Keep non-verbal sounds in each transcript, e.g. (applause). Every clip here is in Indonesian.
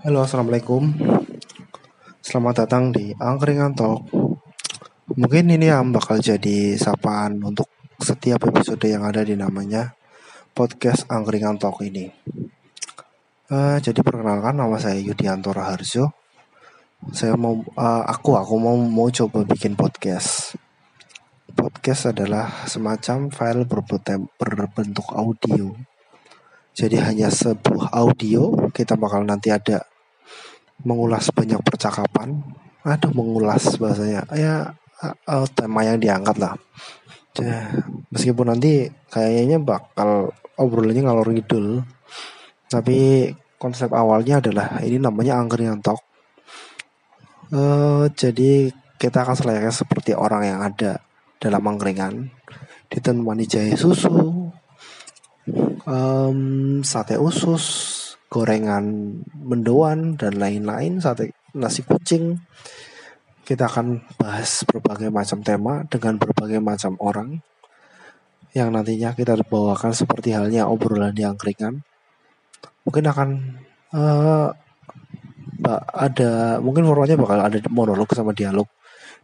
Halo, assalamualaikum. Selamat datang di Angkringan Talk. Mungkin ini yang bakal jadi sapaan untuk setiap episode yang ada di namanya podcast Angkringan Talk ini. Uh, jadi perkenalkan nama saya Yudianto Raharjo. Saya mau, uh, aku, aku mau mau coba bikin podcast. Podcast adalah semacam file berbentuk audio jadi hanya sebuah audio kita bakal nanti ada mengulas banyak percakapan. Aduh mengulas bahasanya. Ya uh, tema yang diangkat lah. Ya, meskipun nanti kayaknya bakal obrolannya ngalor ngidul. Tapi konsep awalnya adalah ini namanya angkringan talk. Uh, jadi kita akan selayaknya seperti orang yang ada dalam angkringan ditemani jahe susu, um, sate usus, gorengan mendoan dan lain-lain, sate nasi kucing. Kita akan bahas berbagai macam tema dengan berbagai macam orang yang nantinya kita bawakan seperti halnya obrolan yang ringan. Mungkin akan uh, ada mungkin formatnya bakal ada monolog sama dialog.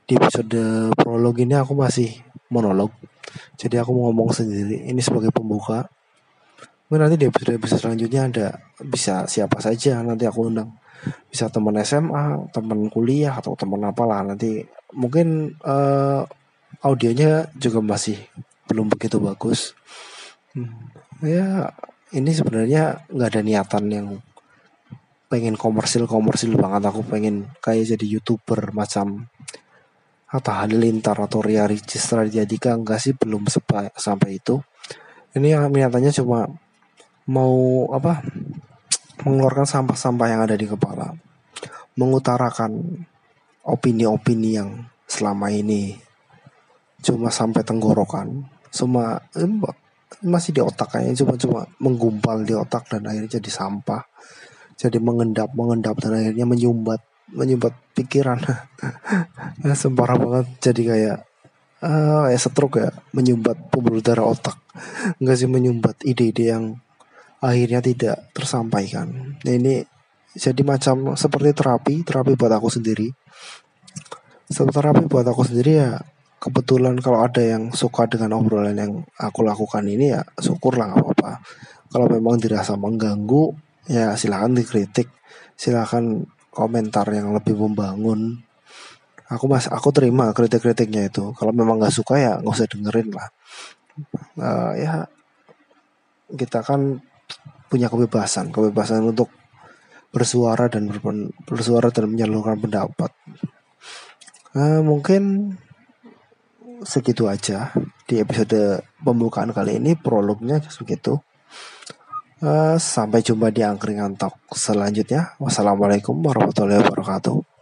Di episode prolog ini aku masih monolog. Jadi aku mau ngomong sendiri. Ini sebagai pembuka Mungkin nanti di episode-episode selanjutnya ada bisa siapa saja nanti aku undang. Bisa teman SMA, teman kuliah atau teman apalah nanti. Mungkin uh, audionya juga masih belum begitu bagus. Hmm, ya ini sebenarnya nggak ada niatan yang pengen komersil komersil banget. Aku pengen kayak jadi youtuber macam atau halilintar atau Ria Ricis Raditya enggak sih belum sampai itu. Ini yang niatannya cuma mau apa mengeluarkan sampah-sampah yang ada di kepala, mengutarakan opini-opini yang selama ini cuma sampai tenggorokan, cuma masih di otak kayaknya cuma-cuma menggumpal di otak dan akhirnya jadi sampah, jadi mengendap mengendap dan akhirnya menyumbat menyumbat pikiran, (laughs) ya, sempara banget jadi kayak uh, ya setruk ya menyumbat pembuluh darah otak, enggak sih menyumbat ide-ide yang akhirnya tidak tersampaikan. Ini jadi macam seperti terapi, terapi buat aku sendiri. Seperti terapi buat aku sendiri ya kebetulan kalau ada yang suka dengan obrolan yang aku lakukan ini ya syukurlah apa-apa. Kalau memang dirasa mengganggu ya silahkan dikritik, silahkan komentar yang lebih membangun. Aku mas, aku terima kritik-kritiknya itu. Kalau memang nggak suka ya nggak usah dengerin lah. Uh, ya kita kan punya kebebasan, kebebasan untuk bersuara dan bersuara dan menyalurkan pendapat. Uh, mungkin segitu aja di episode pembukaan kali ini prolognya segitu. Uh, sampai jumpa di angkringan talk selanjutnya. Wassalamualaikum warahmatullahi wabarakatuh.